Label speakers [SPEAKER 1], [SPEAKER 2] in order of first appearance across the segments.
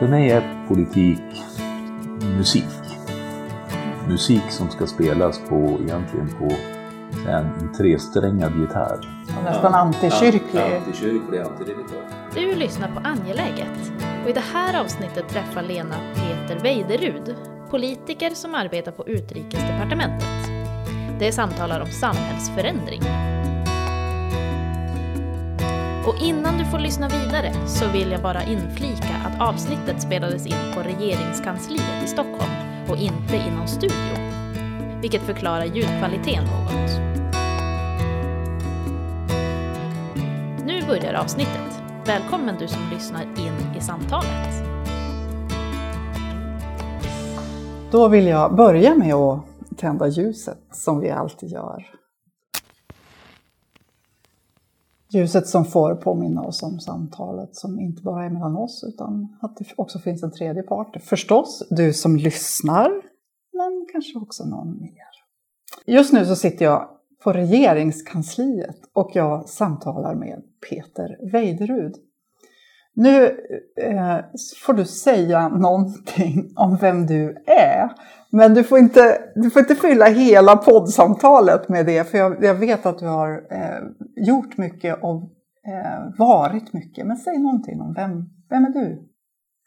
[SPEAKER 1] För mig är politik musik. Musik som ska spelas på, egentligen på en tresträngad gitarr.
[SPEAKER 2] Och nästan antikyrklig.
[SPEAKER 1] Ja, antikyrklig, antireligiös.
[SPEAKER 3] Du lyssnar på Angeläget och i det här avsnittet träffar Lena Peter Weiderud, politiker som arbetar på Utrikesdepartementet. Det samtalar om samhällsförändring. Och innan du får lyssna vidare så vill jag bara inflika att avsnittet spelades in på regeringskansliet i Stockholm och inte i någon studio. Vilket förklarar ljudkvaliteten något. Nu börjar avsnittet. Välkommen du som lyssnar in i samtalet.
[SPEAKER 2] Då vill jag börja med att tända ljuset som vi alltid gör. Ljuset som får påminna oss om samtalet som inte bara är mellan oss utan att det också finns en tredje part. Förstås du som lyssnar, men kanske också någon mer. Just nu så sitter jag på regeringskansliet och jag samtalar med Peter Weiderud. Nu eh, får du säga någonting om vem du är. Men du får inte, du får inte fylla hela poddsamtalet med det, för jag, jag vet att du har eh, gjort mycket och eh, varit mycket. Men säg någonting om vem, vem är du?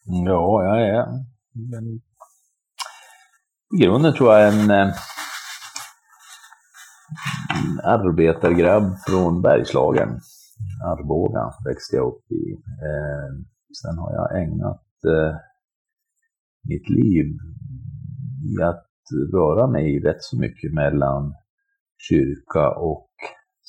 [SPEAKER 1] Ja, jag är men, i grunden tror jag en, eh, en arbetargrabb från Bergslagen. Arboga växte jag upp i. Eh, sen har jag ägnat eh, mitt liv i att röra mig rätt så mycket mellan kyrka och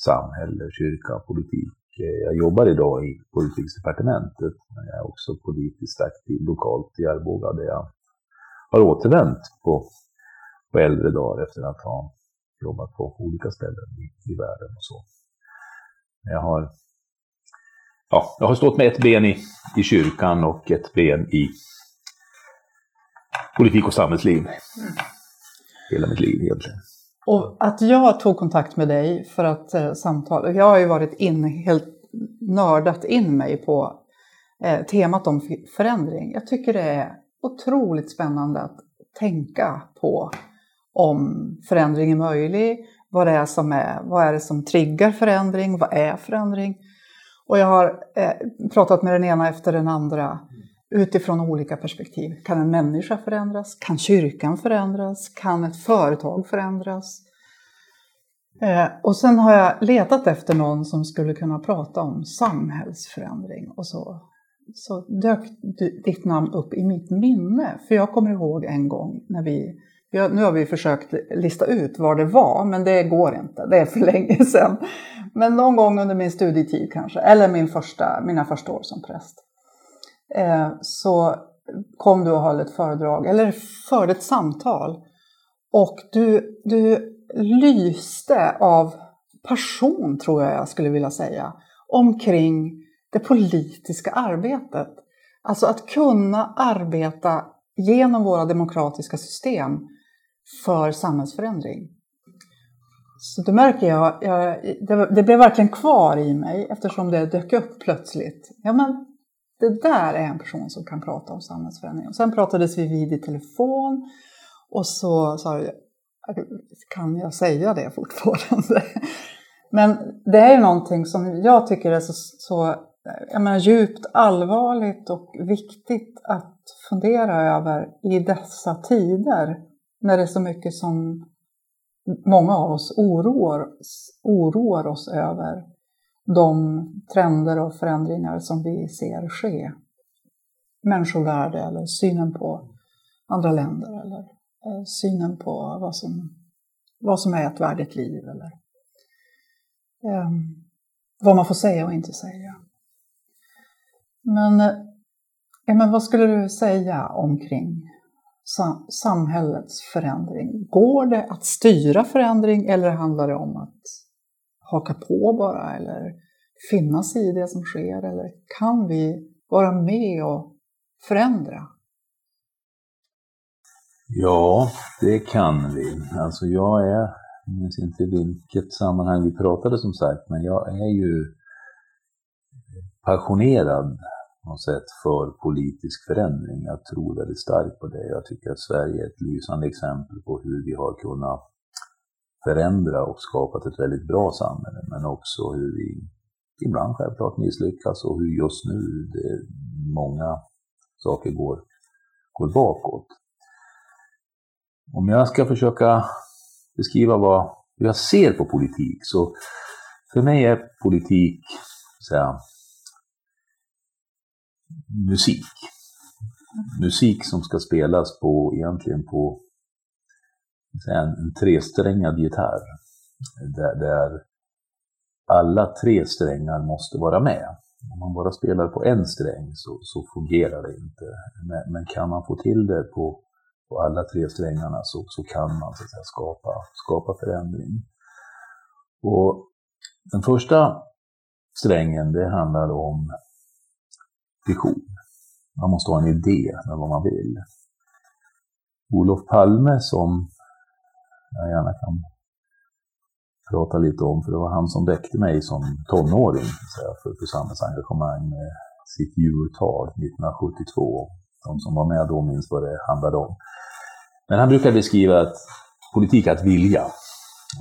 [SPEAKER 1] samhälle, kyrka och politik. Eh, jag jobbar idag i Utrikesdepartementet, men jag är också politiskt aktiv lokalt i Arboga där jag har återvänt på, på äldre dagar efter att ha jobbat på olika ställen i, i världen och så. Jag har, ja, jag har stått med ett ben i, i kyrkan och ett ben i politik och samhällsliv. Mm. Hela mitt liv egentligen.
[SPEAKER 2] Och att jag tog kontakt med dig för att eh, samtala, jag har ju varit in, helt nördat in mig på eh, temat om förändring. Jag tycker det är otroligt spännande att tänka på om förändring är möjlig, vad det är som, är, vad är det som triggar förändring, vad är förändring? Och jag har eh, pratat med den ena efter den andra utifrån olika perspektiv. Kan en människa förändras? Kan kyrkan förändras? Kan ett företag förändras? Eh, och sen har jag letat efter någon som skulle kunna prata om samhällsförändring och så, så dök ditt namn upp i mitt minne. För jag kommer ihåg en gång när vi, nu har vi försökt lista ut var det var, men det går inte, det är för länge sedan. Men någon gång under min studietid kanske, eller min första, mina första år som präst. Eh, så kom du och höll ett föredrag, eller förde ett samtal. Och du, du lyste av passion, tror jag jag skulle vilja säga, omkring det politiska arbetet. Alltså att kunna arbeta genom våra demokratiska system för samhällsförändring. Så det märker jag, jag det, det, blev verkligen kvar i mig eftersom det dök upp plötsligt. Ja, men det där är en person som kan prata om samhällsförändring. Och sen pratades vi vid i telefon och så sa jag, kan jag säga det fortfarande? Men det är någonting som jag tycker är så, så jag menar, djupt allvarligt och viktigt att fundera över i dessa tider när det är så mycket som många av oss oroar, oroar oss över de trender och förändringar som vi ser ske. Människovärde eller synen på andra länder eller eh, synen på vad som, vad som är ett värdigt liv eller eh, vad man får säga och inte säga. Men, eh, men vad skulle du säga omkring sam samhällets förändring? Går det att styra förändring eller handlar det om att haka på bara eller finnas i det som sker? Eller kan vi vara med och förändra?
[SPEAKER 1] Ja, det kan vi. Alltså jag är, jag minns inte vilket sammanhang vi pratade som sagt, men jag är ju passionerad något sätt för politisk förändring. Jag tror väldigt starkt på det. Jag tycker att Sverige är ett lysande exempel på hur vi har kunnat förändra och skapat ett väldigt bra samhälle, men också hur vi ibland självklart misslyckas och hur just nu det, många saker går, går bakåt. Om jag ska försöka beskriva vad, hur jag ser på politik, så för mig är politik säga, musik. Musik som ska spelas på, egentligen på en, en tresträngad gitarr. Där, där alla tre strängar måste vara med. Om man bara spelar på en sträng så, så fungerar det inte. Men, men, kan man få till det på, på alla tre strängarna så, så kan man så att säga, skapa, skapa förändring. Och den första strängen det handlar om vision. Man måste ha en idé med vad man vill. Olof Palme som jag gärna kan prata lite om, för det var han som väckte mig som tonåring för, för samhällsengagemang med sitt jultal 1972. De som var med då minns vad det handlade om. Men han brukar beskriva att politik är att vilja.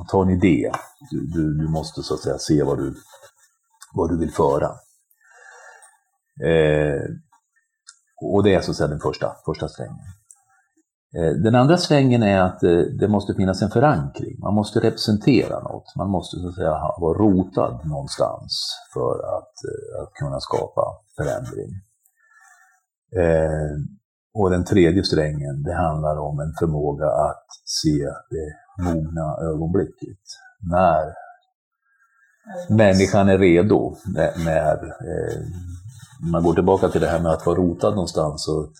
[SPEAKER 1] Att ta en idé. Du, du, du, måste så att säga se vad du, vad du vill föra. Eh, och det är så att säga den första, första strängen. Eh, den andra svängen är att eh, det måste finnas en förankring. Man måste representera något. Man måste så att säga vara rotad någonstans för att, eh, att kunna skapa förändring. Och den tredje strängen, det handlar om en förmåga att se det mogna ögonblicket. När människan är redo, när, när man går tillbaka till det här med att vara rotad någonstans. Så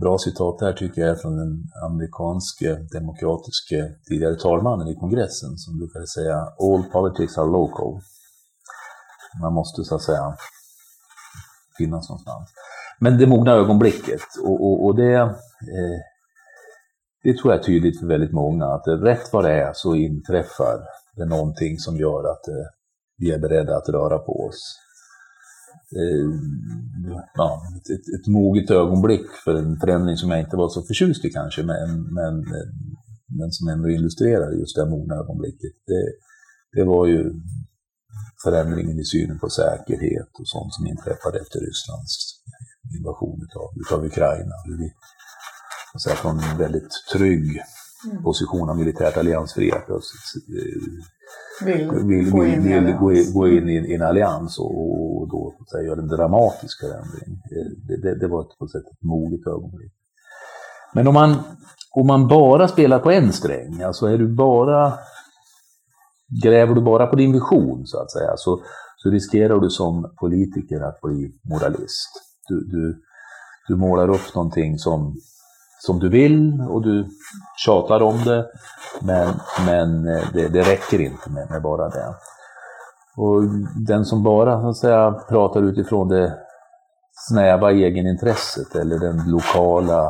[SPEAKER 1] bra citat där tycker jag är från den amerikanske demokratiske tidigare talmannen i kongressen som brukade säga All politics are local. Man måste så att säga finnas någonstans. Men det mogna ögonblicket och, och, och det, eh, det tror jag är tydligt för väldigt många att rätt vad det är så inträffar det någonting som gör att eh, vi är beredda att röra på oss Eh, ja, ett, ett, ett moget ögonblick för en förändring som jag inte var så förtjust i kanske, men, men, men som ändå illustrerar just det mogna ögonblicket. Det, det var ju förändringen i synen på säkerhet och sånt som inträffade efter Rysslands invasion av, utav Ukraina. Vi säga från en väldigt trygg position av militärt alliansfrihet
[SPEAKER 2] vill, vill, gå in,
[SPEAKER 1] vill, gå, in, gå in i en allians och, och då göra en dramatisk förändring. Det, det, det var ett, på ett sätt ett moget ögonblick. Men om man, om man bara spelar på en sträng, alltså är du bara, gräver du bara på din vision så att säga, så, så riskerar du som politiker att bli moralist. Du, du, du målar upp någonting som som du vill och du tjatar om det. Men, men eh, det, det räcker inte med, med, bara det. Och den som bara så att säga, pratar utifrån det snäva egenintresset eller den lokala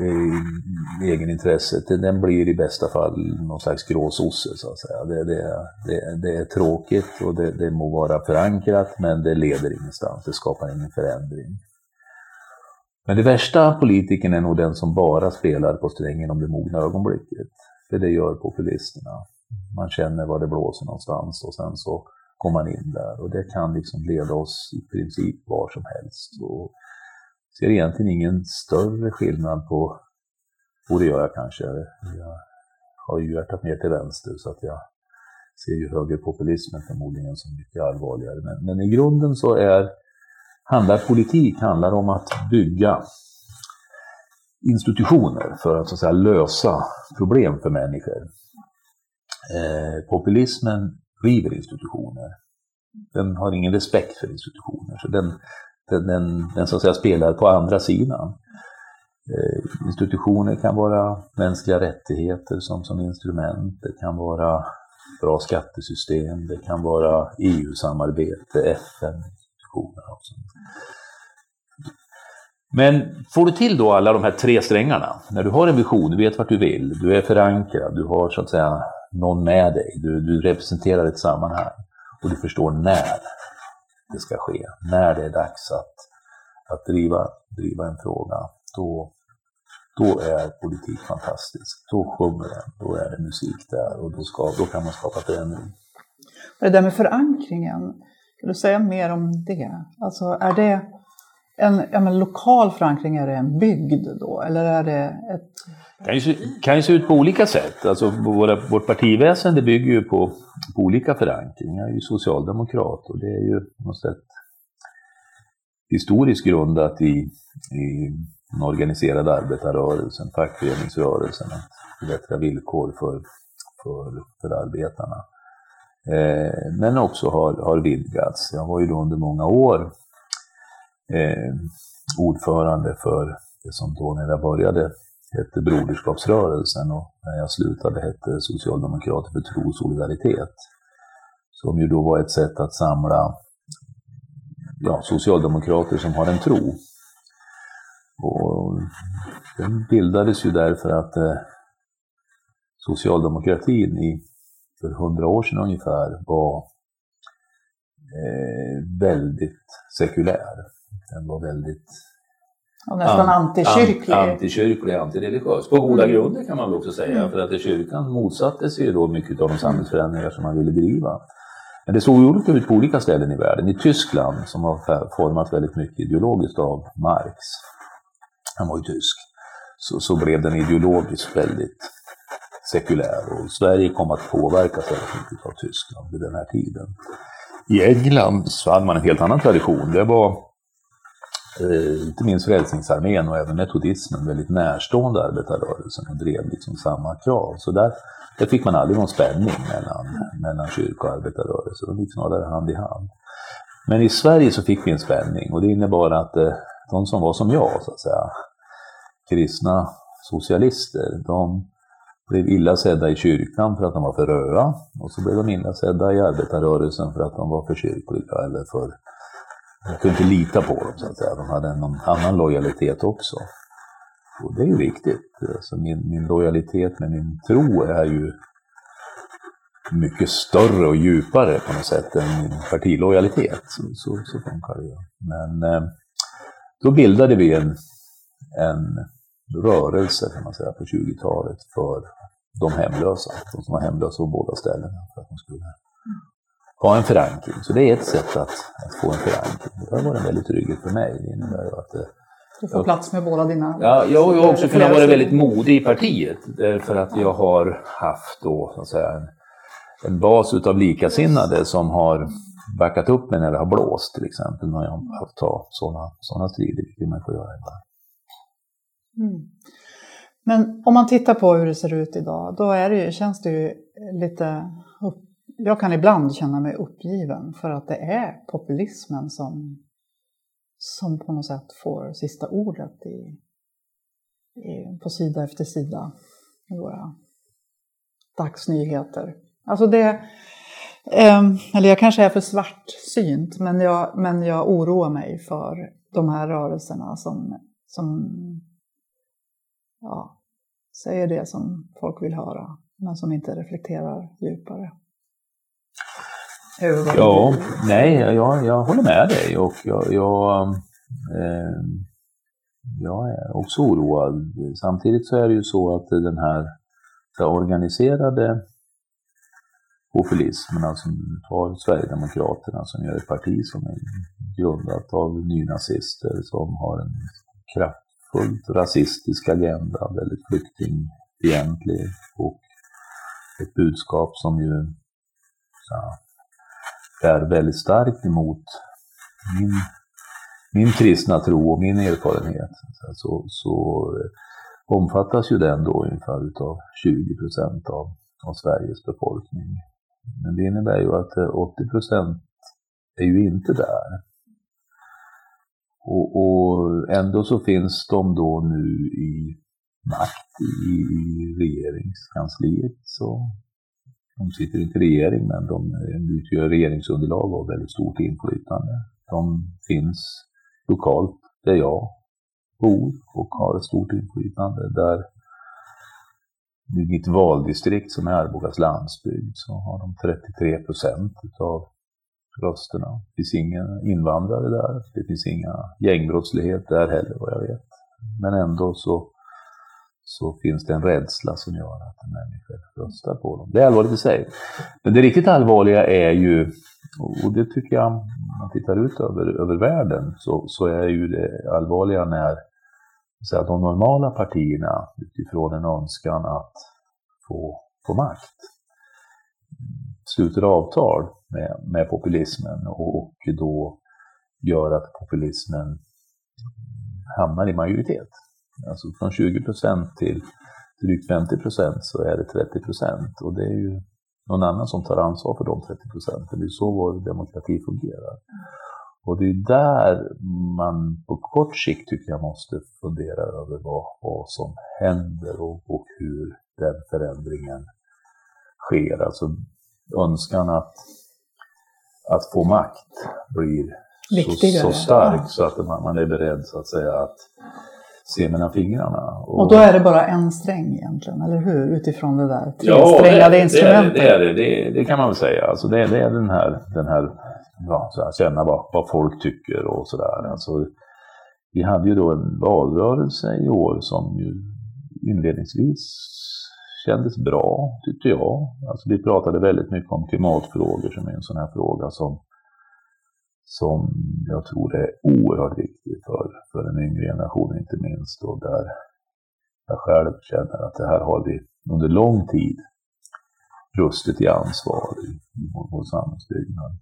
[SPEAKER 1] eh, egenintresset, den blir i bästa fall någon slags gråsosse så att säga. Det, det, det, det är tråkigt och det, det må vara förankrat men det leder ingenstans, det skapar ingen förändring. Men det värsta politikern är nog den som bara spelar på strängen om det mogna ögonblicket. För det gör populisterna. Man känner var det blåser någonstans och sen så kommer man in där. Och det kan liksom leda oss i princip var som helst. Och ser egentligen ingen större skillnad på, och det gör jag kanske, jag har ju hjärtat mer till vänster så att jag ser ju högerpopulismen förmodligen som mycket allvarligare. Men, men i grunden så är handlar politik handlar om att bygga institutioner för att, så att säga, lösa problem för människor. Eh, populismen river institutioner. Den har ingen respekt för institutioner. Så den, den, den, den så att säga, spelar på andra sidan. Eh, institutioner kan vara mänskliga rättigheter som, som instrument. Det kan vara bra skattesystem. Det kan vara EU-samarbete, FN, diskussioner. Och sånt. Men får du till då alla de här tre strängarna, när du har en vision, du vet vart du vill, du är förankrad, du har så att säga någon med dig, du, du representerar ett sammanhang och du förstår när det ska ske. När det är dags att, att driva, driva en fråga, då, då är politik fantastisk. Då sjunger den, då är det musik där och då, ska, då kan man skapa förändring.
[SPEAKER 2] Det där med förankringen, kan du säga mer om det? Alltså är det en ja, men lokal förankring, är det en bygd då? Eller är det ett...
[SPEAKER 1] Det kan ju, se, kan ju se ut på olika sätt. Alltså våra, vårt partiväsen det bygger ju på, på olika förankringar. Jag är ju socialdemokrat och det är ju på något sätt historiskt grundat i, i den organiserade arbetarrörelsen, fackföreningsrörelsen, att förbättra villkor för, för, för arbetarna. Eh, men också har, har vidgats. Jag var ju då under många år eh, ordförande för det som då när jag började hette Broderskapsrörelsen och när jag slutade hette Socialdemokrater för tro och solidaritet. Som ju då var ett sätt att samla ja, socialdemokrater som har en tro. Och den bildades ju därför att eh, socialdemokratin i, för hundra år sedan ungefär var eh, väldigt sekulär. Den var väldigt
[SPEAKER 2] och nästan an, antikyrklig.
[SPEAKER 1] An, antikyrklig, antireligiös. På goda mm. grunder kan man väl också säga. Mm. För att kyrkan motsatte sig ju då mycket av de samhällsförändringar som man ville driva. Men det såg olika ut på olika ställen i världen. I Tyskland, som har format väldigt mycket ideologiskt av Marx, han var ju tysk, så, så blev den ideologiskt väldigt sekulär. Och Sverige kom att påverkas väldigt mycket av Tyskland vid den här tiden. I England så hade man en helt annan tradition. Det var eh, inte minst Frälsningsarmén och även metodismen väldigt närstående arbetarrörelsen och drev liksom samma krav. Så där, där fick man aldrig någon spänning mellan, mellan kyrka och arbetarrörelse. De gick snarare hand i hand. Men i Sverige så fick vi en spänning och det innebar att eh, de som var som jag, så att säga, kristna socialister, de blev illa sedda i kyrkan för att de var för röda och så blev de illa sedda i arbetarrörelsen för att de var för kyrkliga eller för jag kunde inte lita på dem så att säga. De hade någon annan lojalitet också. Och det är ju viktigt. Alltså min, min lojalitet med min tro är ju mycket större och djupare på något sätt än min partilojalitet. Så, så, så funkar det ju. Men eh, då bildade vi en, en rörelse kan man säga på 20-talet för de hemlösa. De som var hemlösa på båda ställena. För att de skulle ha en förankring. Så det är ett sätt att, att få en förankring. Det har varit en väldigt trygghet för mig. Det innebär ju att
[SPEAKER 2] du får plats med båda dina...
[SPEAKER 1] Ja, jag har också kunnat vara väldigt modig i partiet. För att jag har haft då, så att säga, en, en bas utav likasinnade som har backat upp mig när det har blåst till exempel. När jag har haft ta sådana såna strider, vilket man får göra ibland.
[SPEAKER 2] Mm. Men om man tittar på hur det ser ut idag, då är det ju, känns det ju lite upp, jag kan ibland känna mig uppgiven för att det är populismen som, som på något sätt får sista ordet i, i, på sida efter sida i våra dagsnyheter. Alltså det, eh, eller jag kanske är för svartsynt, men jag, men jag oroar mig för de här rörelserna som, som ja, säger det som folk vill höra, men som inte reflekterar djupare.
[SPEAKER 1] Ja, nej, jag, jag håller med dig och jag, jag, eh, jag är också oroad. Samtidigt så är det ju så att den här organiserade populismen, alltså tar Sverigedemokraterna som gör ett parti som är grundat av nynazister som har en fullt rasistisk agenda, väldigt flyktingfientlig och ett budskap som ju ja, är väldigt starkt emot min, min kristna tro och min erfarenhet. Så, så omfattas ju den då ungefär utav 20 procent av, av Sveriges befolkning. Men det innebär ju att eh, 80 procent är ju inte där. Och, och, ändå så finns de då nu i makt i, i regeringskansliet. Så de sitter inte i regering, men de utgör regeringsunderlag och har väldigt stort inflytande. De finns lokalt där jag bor och har ett stort inflytande. Där i mitt valdistrikt som är Arbogas landsbygd så har de 33 procent av rösterna. Det finns inga invandrare där, det finns inga gängbrottslighet där heller vad jag vet. Men ändå så, så finns det en rädsla som gör att människor röstar på dem. Det är allvarligt i sig. Men det riktigt allvarliga är ju, och det tycker jag, om man tittar ut över, över världen, så, så är ju det allvarliga när så att de normala partierna utifrån en önskan att få, få makt sluter avtal med, med populismen och då gör att populismen hamnar i majoritet. Alltså från 20 procent till drygt 50 procent så är det 30 procent och det är ju någon annan som tar ansvar för de 30 procenten. Det är så vår demokrati fungerar. Och det är där man på kort sikt tycker jag måste fundera över vad, vad som händer och, och hur den förändringen sker. Alltså önskan att, att få makt blir så, så, stark ja. så att man, man, är beredd så att säga att se mellan fingrarna.
[SPEAKER 2] Och, och, då är det bara en sträng egentligen, eller hur? Utifrån det där tresträngade ja, instrumentet.
[SPEAKER 1] Det, är det, det, det, kan man väl säga. Alltså det, det är den här, den här ja, så här, känna vad, vad folk tycker och sådär. Alltså, vi hade ju då en valrörelse i år som ju inledningsvis kändes bra, tyckte jag. Alltså, vi pratade väldigt mycket om klimatfrågor som är en sån här fråga som, som jag tror är oerhört viktig för, för den yngre generationen inte minst. Och där jag själv känner att det här har vi under lång tid brustit i ansvar i, i vår, vår samhällsbyggnad.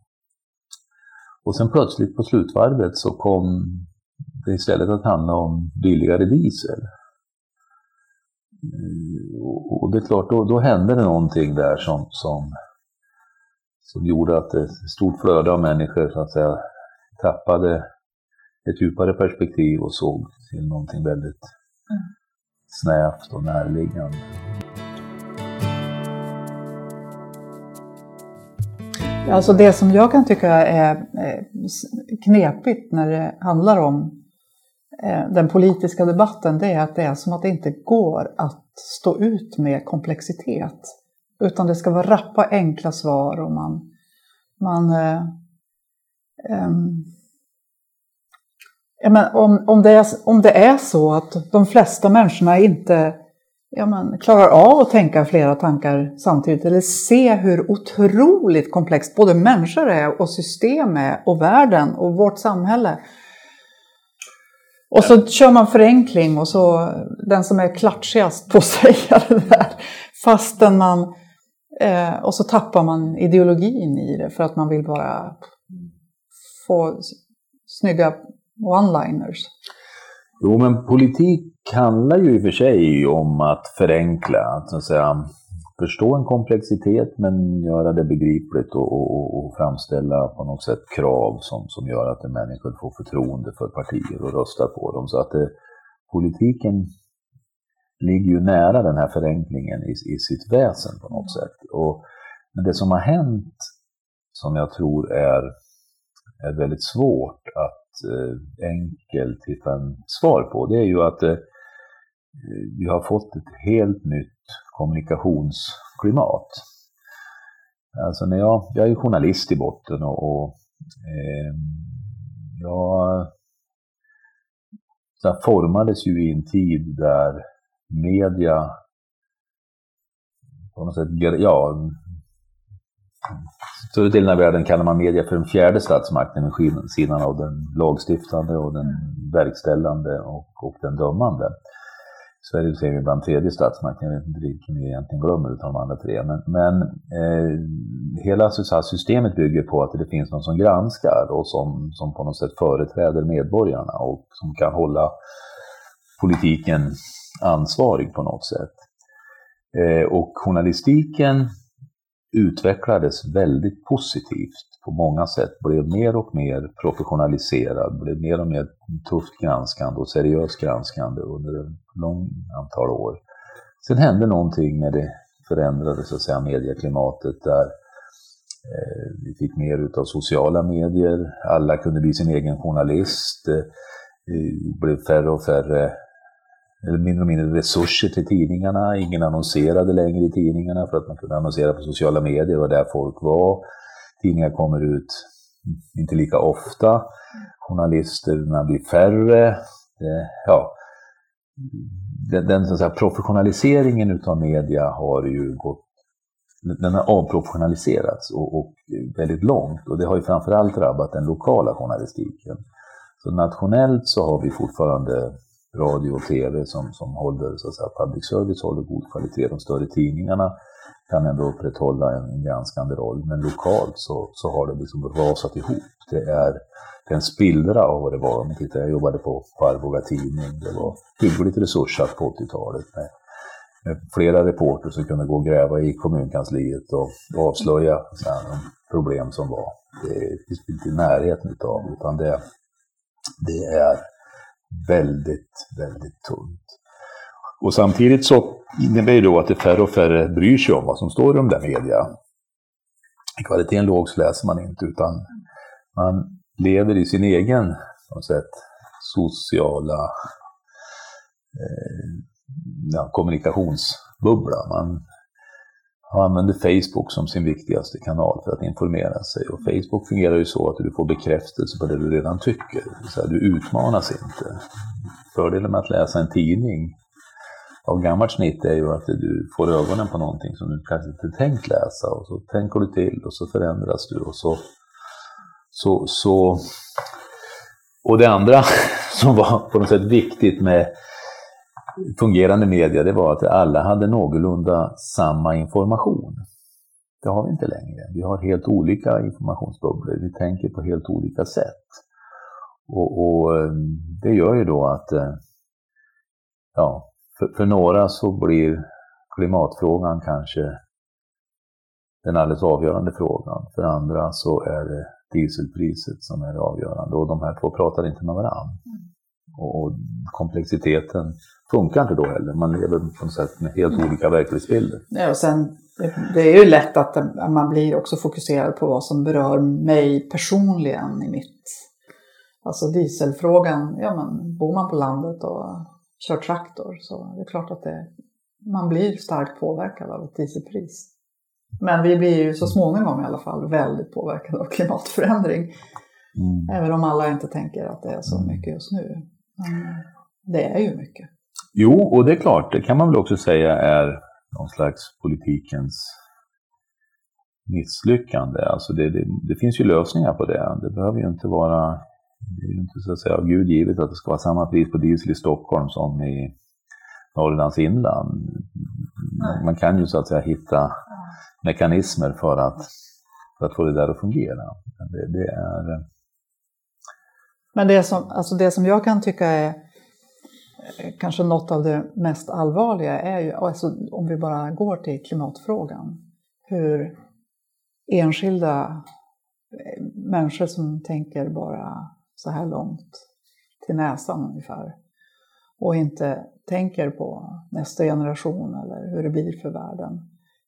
[SPEAKER 1] Och sen plötsligt på slutvarvet så kom det istället att handla om billigare diesel. Mm, och det är klart, då, då hände det någonting där som, som, som gjorde att ett stort flöde av människor så att säga tappade ett djupare perspektiv och såg till någonting väldigt mm. snävt och närliggande.
[SPEAKER 2] Alltså det som jag kan tycka är knepigt när det handlar om eh, Eh, den politiska debatten, det är att det är som att det inte går att stå ut med komplexitet. Utan det ska vara rappa, enkla svar och man... man eh, eh, ja, men om, om, det är, om det är så att de flesta människorna inte ja, men, klarar av att tänka flera tankar samtidigt eller se hur otroligt komplext både människor är och system är och världen och vårt samhälle. Och så kör man förenkling och så den som är klatschigast på att säga det där fastän man eh, och så tappar man ideologin i det för att man vill bara få snygga one-liners.
[SPEAKER 1] Jo, men politik handlar ju i och för sig om att förenkla, att, så att säga, förstå en komplexitet men göra det begripligt och, och, och, framställa på något sätt krav som, som gör att människor får förtroende för partier och röstar på dem. Så att det, politiken ligger ju nära den här förenklingen i, i sitt väsen på något sätt. Och, men det som har hänt, som jag tror är, är väldigt svårt att eh, enkelt hitta en svar på, det är ju att eh, vi har fått ett helt nytt kommunikationsklimat. Alltså när jag, jag är journalist i botten och, och eh, jag så formades ju i en tid där media på något sätt, ja, större delen av världen kallar man media för den fjärde statsmakten vid sidan av den lagstiftande och den verkställande och, och den dömande. Sverige ser vi ibland tredje statsmakten, jag vet inte vilken vi egentligen glömmer utav de andra tre. Men, men eh, hela så systemet bygger på att det finns någon som granskar och som, som på något sätt företräder medborgarna och som kan hålla politiken ansvarig på något sätt. Eh, och journalistiken utvecklades väldigt positivt på många sätt, blev mer och mer professionaliserad, blev mer och mer tufft granskande och seriöst granskande under ett långt antal år. Sen hände någonting när det förändrade så att säga, medieklimatet där eh, vi fick mer utav sociala medier, alla kunde bli sin egen journalist, eh, det blev färre och färre eller mindre och mindre resurser till tidningarna. Ingen annonserade längre i tidningarna för att man kunde annonsera på sociala medier, och där folk var. Tidningar kommer ut inte lika ofta. Journalisterna blir färre. Det, ja, den, den så säga, professionaliseringen utav media har ju gått den har avprofessionaliserats och, och, väldigt långt och det har ju framförallt drabbat den lokala journalistiken. Så nationellt så har vi fortfarande radio och tv som, som håller, så att säga, public service håller god kvalitet. De större tidningarna kan ändå upprätthålla en, en granskande roll, men lokalt så, så har det liksom rasat ihop. Det är, det är en spillra av vad det var. Om man tittar, jag jobbade på, på Arboga tidning, det var hyggligt resurssatt på 80-talet med, med, flera reporter som kunde gå och gräva i kommunkansliet och, och avslöja här, de problem som var. Det finns inte i närheten utav, utan det, det är väldigt, väldigt tunt. Och samtidigt så innebär det då att det färre och färre bryr sig om vad som står i de där media. Är kvaliteten låg så läser man inte, utan man lever i sin egen på sätt, sociala eh, ja, kommunikationsbubbla. Man använder Facebook som sin viktigaste kanal för att informera sig. Och Facebook fungerar ju så att du får bekräftelse på det du redan tycker. Så du utmanas inte. Fördelen med att läsa en tidning av gammalt snitt är ju att du får ögonen på någonting som du kanske inte tänkt läsa. Och så tänker du till och så förändras du. Och, så, så, så, och det andra som var på något sätt viktigt med fungerande media, det var att alla hade någorlunda samma information. Det har vi inte längre. Vi har helt olika informationsbubblor. Vi tänker på helt olika sätt. Och, och eh, det gör ju då att eh, ja, för, för, några så blir klimatfrågan kanske den alldeles avgörande frågan. För andra så är det dieselpriset som är det avgörande och de här två pratar inte med varandra. Och komplexiteten funkar inte då heller. Man lever på något sätt med helt olika verklighetsbilder.
[SPEAKER 2] Ja, och sen, det är ju lätt att man blir också fokuserad på vad som berör mig personligen i mitt... Alltså dieselfrågan, ja men bor man på landet och kör traktor så det är klart att det, man blir starkt påverkad av ett dieselpris. Men vi blir ju så småningom i alla fall väldigt påverkade av klimatförändring. Mm. Även om alla inte tänker att det är så mycket just nu. Men det är ju mycket.
[SPEAKER 1] Jo, och det är klart, det kan man väl också säga är någon slags politikens misslyckande. Alltså det, det, det, finns ju lösningar på det. Det behöver ju inte vara, det är ju inte så att säga Gud givet att det ska vara samma pris på diesel i Stockholm som i Norrlands inland. Man kan ju så att säga hitta mekanismer för att, för att få det där att fungera. Det, det är...
[SPEAKER 2] Men det som, alltså det som jag kan tycka är kanske något av det mest allvarliga är ju, alltså om vi bara går till klimatfrågan, hur enskilda eh, människor som tänker bara så här långt till näsan ungefär och inte tänker på nästa generation eller hur det blir för världen.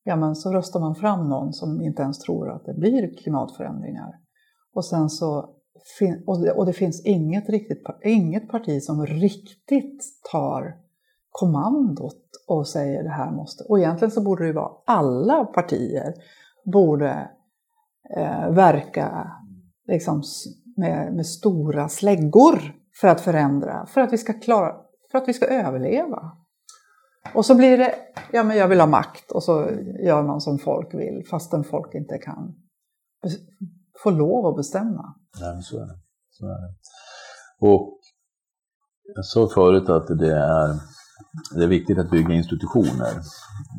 [SPEAKER 2] Ja, men så röstar man fram någon som inte ens tror att det blir klimatförändringar. Och sen så och det finns inget, riktigt, inget parti som riktigt tar kommandot och säger det här måste... Och egentligen så borde det ju vara alla partier borde eh, verka liksom, med, med stora släggor för att förändra, för att vi ska klara, för att vi ska överleva. Och så blir det, ja men jag vill ha makt och så gör man som folk vill fastän folk inte kan få lov att bestämma.
[SPEAKER 1] Nej, men så är det. Så är det. Och jag sa förut att det är, det är viktigt att bygga institutioner.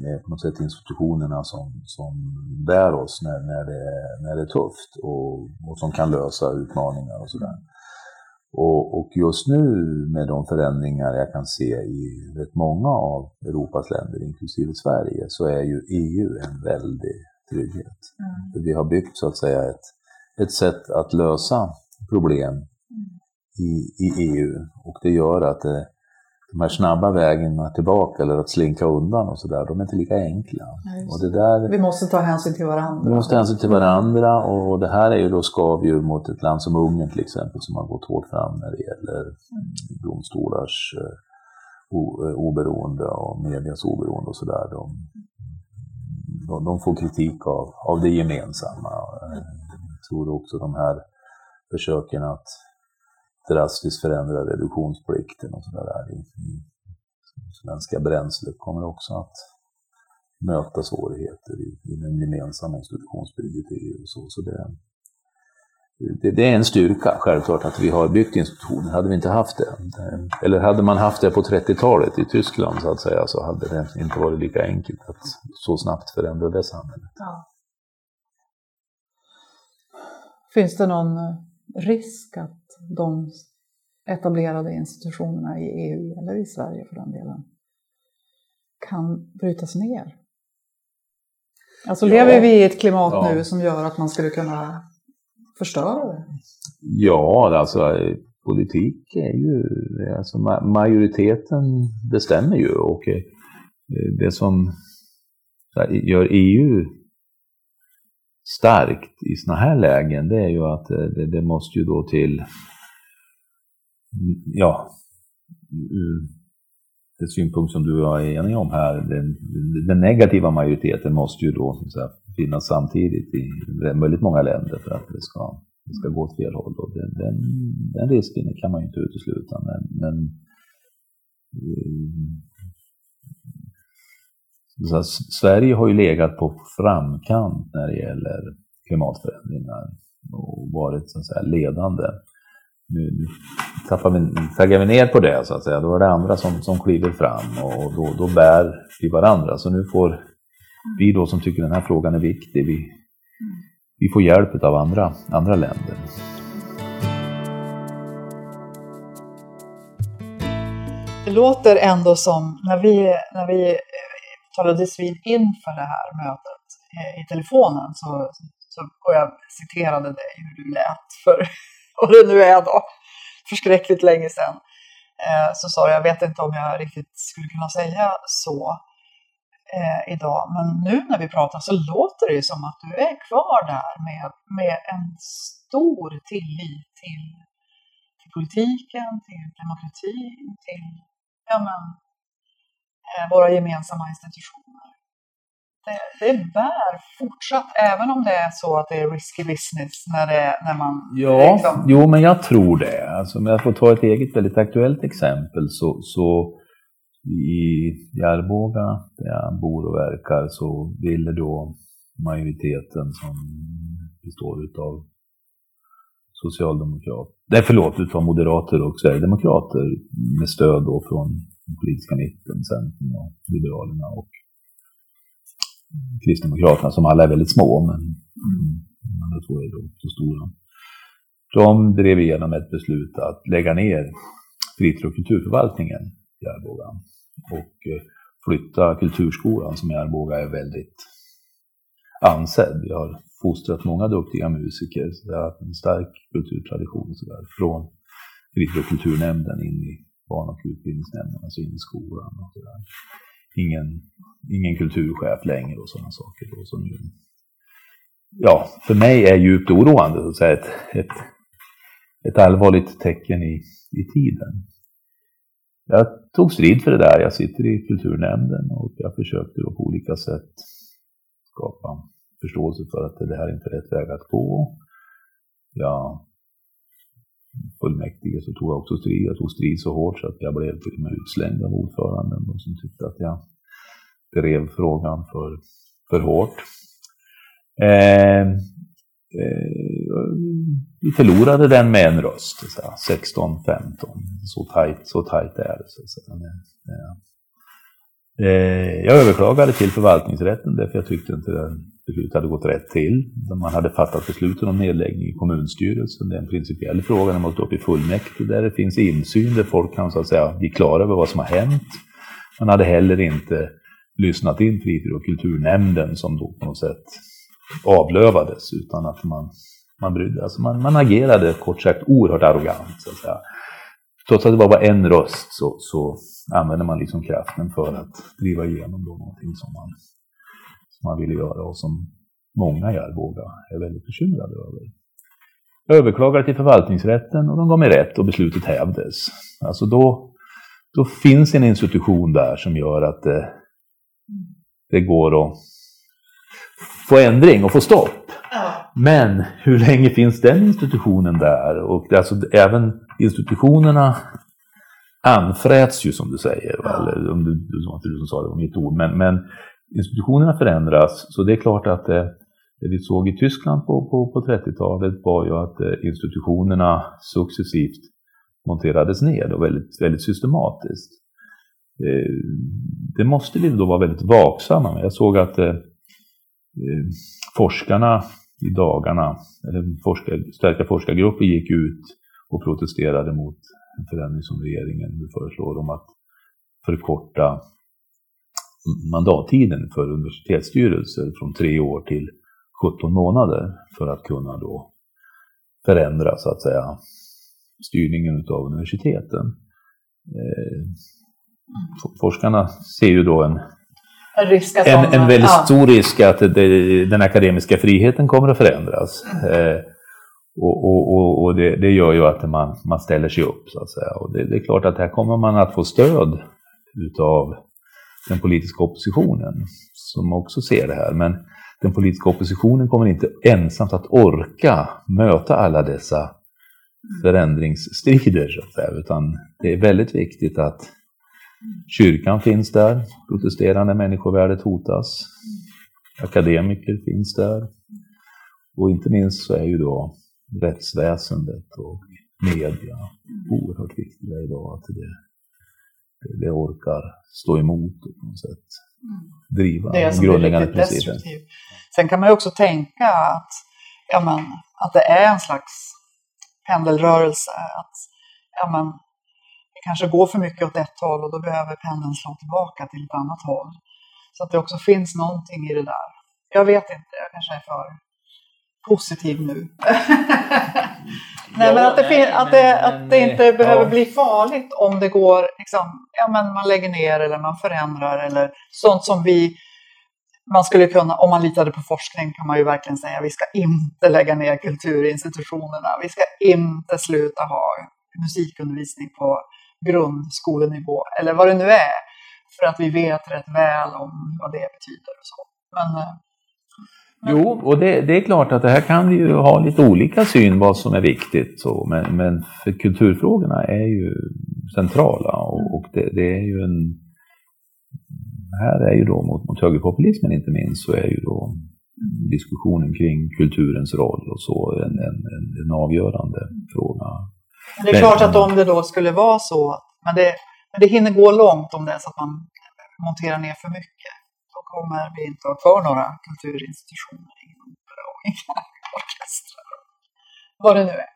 [SPEAKER 1] Det är på något sätt institutionerna som, som bär oss när, när, det, när det är tufft och, och som kan lösa utmaningar och sådär. Och, och, just nu med de förändringar jag kan se i rätt många av Europas länder, inklusive Sverige, så är ju EU en väldig trygghet. Mm. Vi har byggt så att säga ett, ett sätt att lösa problem i, i EU. Och det gör att eh, de här snabba vägarna tillbaka eller att slinka undan och sådär, de är inte lika enkla.
[SPEAKER 2] och det där, vi måste ta hänsyn till varandra.
[SPEAKER 1] Vi måste ta hänsyn till varandra och det här är ju då skavdjur mot ett land som Ungern till exempel som har gått hårt fram när det gäller domstolars eh, eh, oberoende och medias oberoende och sådär. De, de, de, får kritik av, av det gemensamma. tror också de här försöken att drastiskt förändra reduktionsplikten och sådär där. svenska bränslet kommer också att möta svårigheter i, i den gemensamma institutionsbygget i EU. Så, så det, det, det, är en styrka, självklart, att vi har byggt institutioner. Hade vi inte haft det, eller hade man haft det på 30-talet i Tyskland, så att säga, så hade det inte varit lika enkelt att så snabbt förändra det samhället. Ja.
[SPEAKER 2] Finns det någon eh, risk att de etablerade institutionerna i EU, eller i Sverige för den delen, kan brytas ner? Alltså ja. lever vi i ett klimat ja. nu som gör att man skulle kunna förstöra det?
[SPEAKER 1] Ja, alltså politik är ju, alltså majoriteten bestämmer ju och eh, det som gör EU starkt i sådana här lägen det är ju att eh, det, det måste ju då till, ja, mm. det synpunkt som du och jag är eniga om här, den, den negativa majoriteten måste ju då säga, finnas samtidigt i väldigt många länder för att det ska, det ska gå åt fel håll. Och den, den, den risken kan man ju inte utesluta. Men, men eh, så att Sverige har ju legat på framkant när det gäller klimatförändringar och varit så att säga, ledande nu tappar vi, taggar vi ner på det så att säga. Då är det andra som, som kliver fram och då, då bär vi varandra. Så nu får vi då som tycker den här frågan är viktig, vi, vi får hjälp av andra, andra länder.
[SPEAKER 2] Det låter ändå som, när vi, när vi talades vid inför det här mötet eh, i telefonen så, så, och jag citerade dig hur du lät för vad det nu är då, förskräckligt länge sedan, eh, så sa jag, jag vet inte om jag riktigt skulle kunna säga så eh, idag, men nu när vi pratar så låter det ju som att du är kvar där med, med en stor tillit till, till politiken, till demokratin, till ja, men, eh, våra gemensamma institutioner det, det bär fortsatt, även om det är så att det är risky business när, det, när man...
[SPEAKER 1] Ja, liksom... jo men jag tror det. Alltså, om jag får ta ett eget väldigt aktuellt exempel så, så i Arboga, där jag bor och verkar, så ville då majoriteten som består utav socialdemokrater, nej förlåt, utav moderater och sverigedemokrater med stöd då från den politiska mitten, Centern och Liberalerna och Kristdemokraterna, som alla är väldigt små, men de andra två är då så stora. De drev igenom ett beslut att lägga ner fritid och kulturförvaltningen i Arboga och eh, flytta kulturskolan som i Arboga är väldigt ansedd. Vi har fostrat många duktiga musiker, så det har haft en stark kulturtradition så där, från fritid och kulturnämnden in i barn och utbildningsnämnden, alltså in i skolan. Och så där ingen, ingen kulturchef längre och sådana saker. Då, som ja, för mig är djupt oroande, så att säga, ett, ett, ett allvarligt tecken i, i tiden. Jag tog strid för det där. Jag sitter i kulturnämnden och jag försökte då på olika sätt skapa förståelse för att det här inte är rätt väg att gå. Jag fullmäktige så tog jag också strid. Jag tog strid så hårt så att jag blev till och med utslängd av ordföranden och som tyckte att jag drev frågan för, för hårt. Eh, eh, vi förlorade den med en röst, 16-15. Så tajt, så tajt är det. Så att säga. Eh, Eh, jag överklagade till förvaltningsrätten därför jag tyckte inte den beslutet hade gått rätt till. Man hade fattat besluten om nedläggning i kommunstyrelsen. Det är en principiell fråga. Den måste upp i fullmäktige där det finns insyn, där folk kan så att säga bli klara över vad som har hänt. Man hade heller inte lyssnat in fritid och kulturnämnden som då på något sätt avlövades utan att man, man brydde alltså man, man agerade kort sagt oerhört arrogant. Så att säga. Trots att det bara var en röst så, så använde man liksom kraften för att driva igenom då någonting som man man ville göra och som många i Arboga är väldigt bekymrade över. Jag överklagade till förvaltningsrätten och de gav mig rätt och beslutet hävdes. Alltså då, då finns en institution där som gör att det, det går att få ändring och få stopp. Men hur länge finns den institutionen där? Och alltså, även institutionerna anfräts ju som du säger. Ja. Eller om du, det var inte du som sa det, var mitt ord. Men, men institutionerna förändras. Så det är klart att eh, det vi såg i Tyskland på, på, på 30-talet var ju att eh, institutionerna successivt monterades ned och väldigt, väldigt systematiskt. Eh, det måste vi då vara väldigt vaksamma med. Jag såg att eh forskarna i dagarna, eller forskar, starka forskargrupper gick ut och protesterade mot en förändring som regeringen nu föreslår om att förkorta mandattiden för universitetsstyrelser från tre år till 17 månader för att kunna då förändra så att säga styrningen av universiteten. Eh, forskarna ser ju då en, en, en, väldigt ja. stor risk att det, den akademiska friheten kommer att förändras. Eh, och, och, och, och det, det, gör ju att man, man ställer sig upp så att säga. Och det, det, är klart att här kommer man att få stöd utav den politiska oppositionen som också ser det här. Men den politiska oppositionen kommer inte ensamt att orka möta alla dessa förändringsstrider, så att säga, utan det är väldigt viktigt att kyrkan finns där, protesterande människovärdet hotas, akademiker finns där och inte minst så är ju då rättsväsendet och media oerhört viktiga idag, att det, det orkar stå emot och på något sätt driva
[SPEAKER 2] den grundläggande principen. Sen kan man ju också tänka att, ja, men, att det är en slags pendelrörelse. Att ja, men, det kanske går för mycket åt ett håll och då behöver pendeln slå tillbaka till ett annat håll. Så att det också finns någonting i det där. Jag vet inte, jag kanske är för positiv nu. nej, men att det, fin- att det, att det inte ja. behöver bli farligt om det går, liksom, ja, men man lägger ner eller man förändrar eller sånt som vi man skulle kunna, om man litade på forskning kan man ju verkligen säga vi ska inte lägga ner kulturinstitutionerna. Vi ska inte sluta ha musikundervisning på grundskolenivå eller vad det nu är. För att vi vet rätt väl om vad det betyder och så. Men,
[SPEAKER 1] eh, Jo, och det, det, är klart att det här kan vi ju ha lite olika syn vad som är viktigt. Så, men, men för kulturfrågorna är ju centrala och, och det, det, är ju en här är ju då mot, mot högerpopulismen inte minst så är ju då diskussionen kring kulturens roll och så en, en, en avgörande fråga.
[SPEAKER 2] Men det är klart att om det då skulle vara så, men det, men det hinner gå långt om det är så att man monterar ner för mycket. Då kommer vi inte att ha kvar några kulturinstitutioner, och inga orkestrar. Vad det nu är.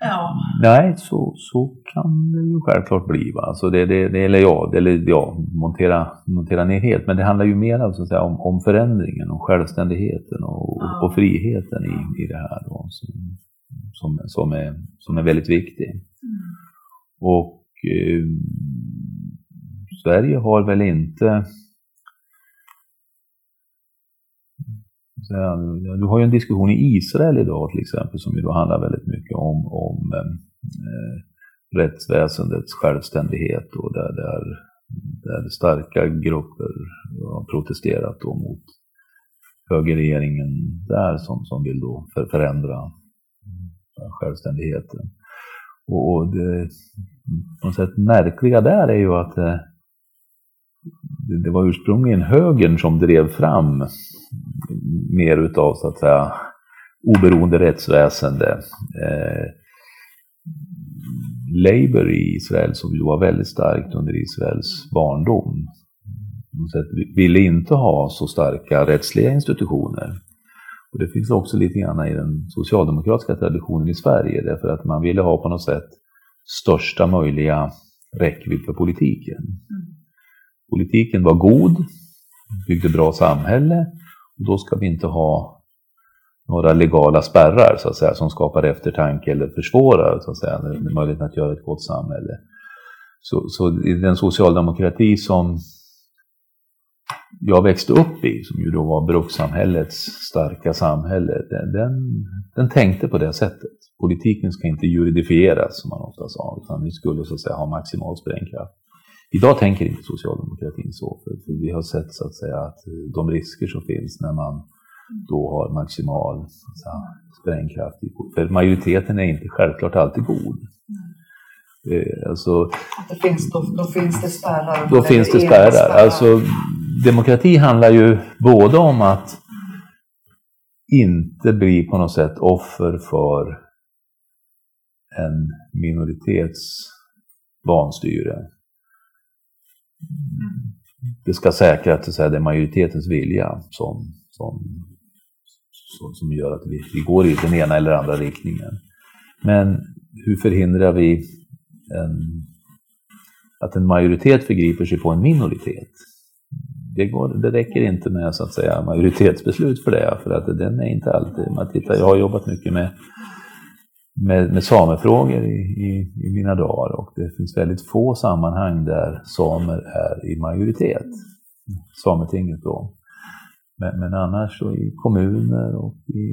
[SPEAKER 1] Ja. Nej, så, så kan det ju självklart bli. Va? Alltså det, det, det, eller ja, det, eller ja montera, montera ner helt. Men det handlar ju mer alltså, säga, om, om förändringen, om självständigheten och, ja. och friheten i, i det här. Då, som, som, som, är, som är väldigt viktig. Mm. Och eh, Sverige har väl inte Du har ju en diskussion i Israel idag till exempel som ju då handlar väldigt mycket om, om eh, rättsväsendets självständighet och där, där, där starka grupper har protesterat då mot högerregeringen där som, som vill då för, förändra självständigheten. Och, och det på något sätt märkliga där är ju att eh, det var ursprungligen högern som drev fram mer utav så att säga oberoende rättsväsende. Eh, Labour i Israel, som ju var väldigt starkt under Israels barndom, ville inte ha så starka rättsliga institutioner. Och det finns också lite grann i den socialdemokratiska traditionen i Sverige, därför att man ville ha på något sätt största möjliga räckvidd för politiken. Mm. Politiken var god, byggde bra samhälle, då ska vi inte ha några legala spärrar så att säga, som skapar eftertanke eller försvårar så att säga, möjligheten att göra ett gott samhälle. Så, så den socialdemokrati som jag växte upp i, som ju då var brukssamhällets starka samhälle, den, den, den, tänkte på det sättet. Politiken ska inte juridifieras, som man ofta sa, utan vi skulle så att säga ha maximal sprängkraft. Idag tänker inte socialdemokratin så, för vi har sett så att säga att de risker som finns när man då har maximal sprängkraft. För majoriteten är inte självklart alltid god.
[SPEAKER 2] Eh, alltså, det finns, då, då, finns det spärrar?
[SPEAKER 1] Då finns det spärrar. spärrar. Alltså, demokrati handlar ju både om att inte bli på något sätt offer för en minoritets vanstyre. Det ska säkra att det är majoritetens vilja som, som, som, som gör att vi, vi går i den ena eller andra riktningen. Men hur förhindrar vi en, att en majoritet förgriper sig på en minoritet? Det, går, det räcker inte med så att säga majoritetsbeslut för det, för att den är inte alltid... Man tittar, jag har jobbat mycket med med, med samefrågor i, i, i, mina dagar och det finns väldigt få sammanhang där samer är i majoritet. Sametinget då. Men, men annars så i kommuner och i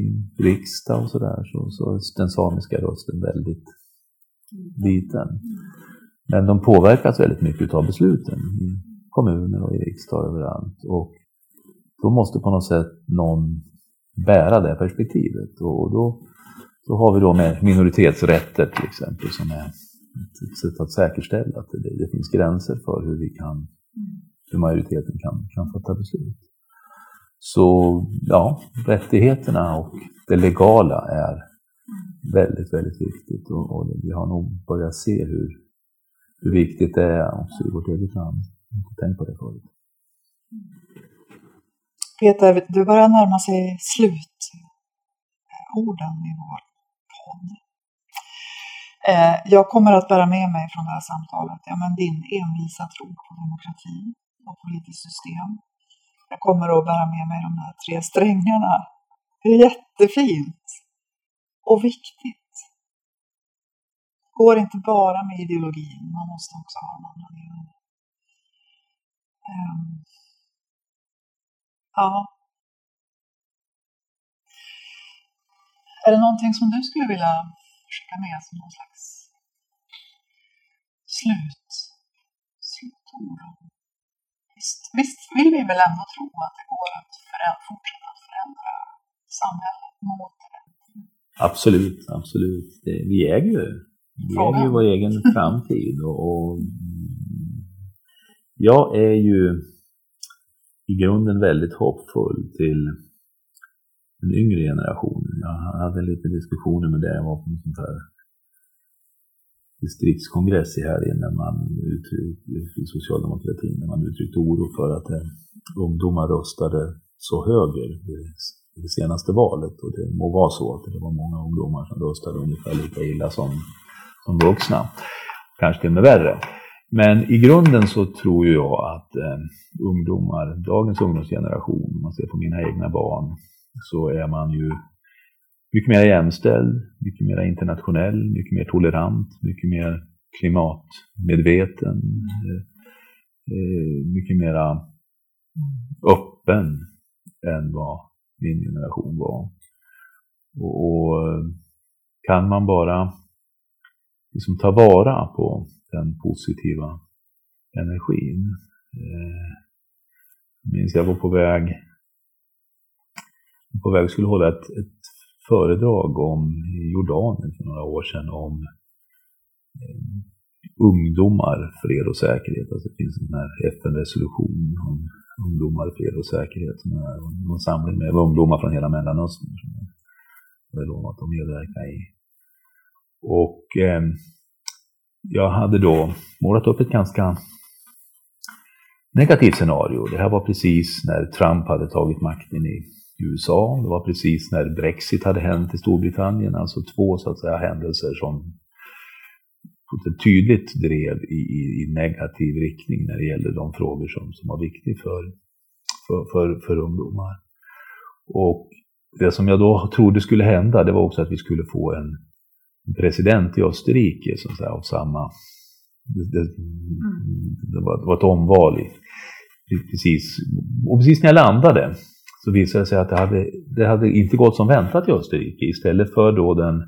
[SPEAKER 1] riksdag och sådär så, så är den samiska rösten väldigt biten. Men de påverkas väldigt mycket av besluten i kommuner och i riksdag överallt. Och då måste på något sätt någon bära det perspektivet. Och då då har vi då med minoritetsrätter till exempel som är ett sätt att säkerställa att det, det finns gränser för hur vi kan, hur majoriteten kan, kan fatta beslut. Så ja, rättigheterna och det legala är väldigt, väldigt viktigt och, och vi har nog börjat se hur, hur viktigt det är också i vårt eget land. Jag har inte tänkt på det förut.
[SPEAKER 2] Peter, du börjar närma sig slutorden i vår podd. Eh, jag kommer att bära med mig från det här samtalet ja, men din envisa tro på demokrati och politiskt system. Jag kommer att bära med mig de här tre strängarna. Det är jättefint och viktigt. Det går inte bara med ideologin, man måste också ha en annan delen. Um, ja, Är det någonting som du skulle vilja skicka med som någon slags slut, slutord? Visst, visst vill vi väl ändå tro att det går att förändra, fortsätta förändra samhället mot?
[SPEAKER 1] Absolut, absolut. Vi äger ju, vi äger ju vår egen framtid. Och, och, jag är ju i grunden väldigt hoppfull till den yngre generationen. Jag hade lite diskussioner med det. Jag var på en sån här distriktskongress i här innan man uttryckte, i socialdemokratin, när man uttryckte oro för att eh, ungdomar röstade så höger i det senaste valet. Och det må vara så att det var många ungdomar som röstade ungefär lika illa som, som vuxna. Kanske till och med värre. Men i grunden så tror jag att eh, ungdomar, dagens ungdomsgeneration, om man ser på mina egna barn, så är man ju mycket mer jämställd, mycket mer internationell, mycket mer tolerant, mycket mer klimatmedveten, eh, eh, mycket mer öppen än vad min generation var. Och, eh, kan man bara liksom ta vara på den positiva energin. Eh, jag minns jag var på väg på väg skulle hålla ett, ett föredrag om Jordanien för några år sedan om eh, ungdomar, fred och säkerhet. Alltså det finns en här FN-resolution om ungdomar, fred och säkerhet. Som är en samling med ungdomar från hela Mellanöstern som jag hade lovat att medverka i. Och eh, jag hade då målat upp ett ganska negativt scenario. Det här var precis när Trump hade tagit makten i USA. Det var precis när Brexit hade hänt i Storbritannien, alltså två så att säga, händelser som tydligt drev i, i, i, negativ riktning när det gäller de frågor som, som var viktiga för, för, för, för ungdomar. Och det som jag då trodde skulle hända, det var också att vi skulle få en president i Österrike så att säga, av samma... Det, det, det, var, det var ett omval i, precis, och precis när jag landade så visade det sig att det hade, det hade inte gått som väntat i Österrike. Istället för då den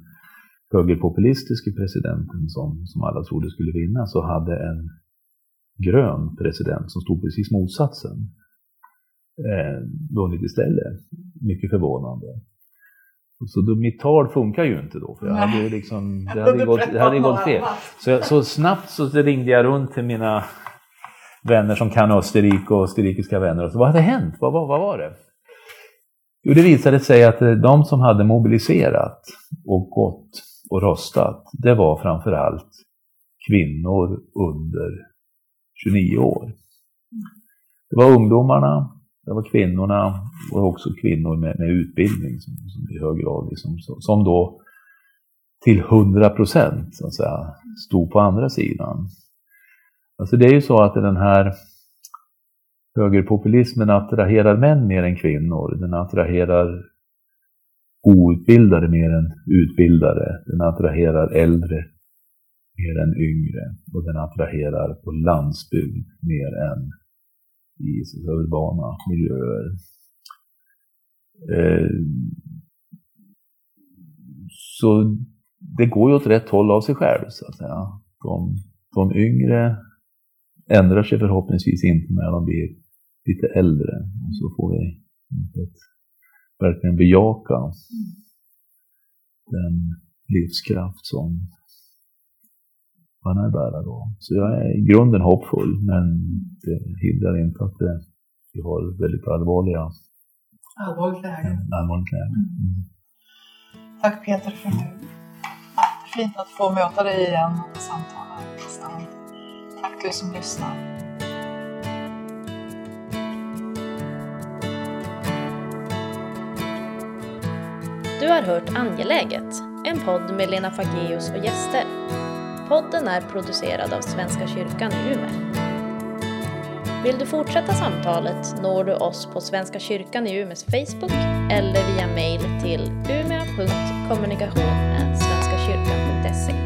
[SPEAKER 1] högerpopulistiske presidenten som, som alla trodde skulle vinna så hade en grön president som stod precis motsatsen eh, vunnit istället. mycket förvånande. Så då, mitt tal funkar ju inte då, för jag hade ju liksom, det hade gått, det hade gått fel. Så, jag, så snabbt så ringde jag runt till mina vänner som kan Österrike och österrikiska vänner. Och så, vad hade hänt? Vad, vad, vad var det? Jo, det visade sig att eh, de som hade mobiliserat och gått och röstat, det var framför allt kvinnor under 29 år. Det var ungdomarna, det var kvinnorna och också kvinnor med, med utbildning som, som, i hög grad liksom, som då till 100 procent stod på andra sidan. Alltså det är ju så att den här högerpopulismen attraherar män mer än kvinnor. Den attraherar outbildade mer än utbildade. Den attraherar äldre mer än yngre. Och den attraherar på landsbygd mer än i urbana miljöer. Eh, så det går ju åt rätt håll av sig själv, så att säga. De, de yngre ändrar sig förhoppningsvis inte när de blir lite äldre. Och så får vi ett verkligen bejaka den livskraft som man är bärare av. Så jag är i grunden hoppfull, men det hindrar inte att det, vi har väldigt allvarliga
[SPEAKER 2] allvarligt läge.
[SPEAKER 1] Allvarligt läge. Mm.
[SPEAKER 2] Tack Peter för nu. Fint att få möta dig igen och samtala. Tack du som lyssnar.
[SPEAKER 3] Har hört Angeläget, en podd med Lena Fageus och gäster. Podden är producerad av Svenska kyrkan i Umeå. Vill du fortsätta samtalet når du oss på Svenska kyrkan i Umeås Facebook eller via mail till umea.kommunikation.svenskakyrkan.se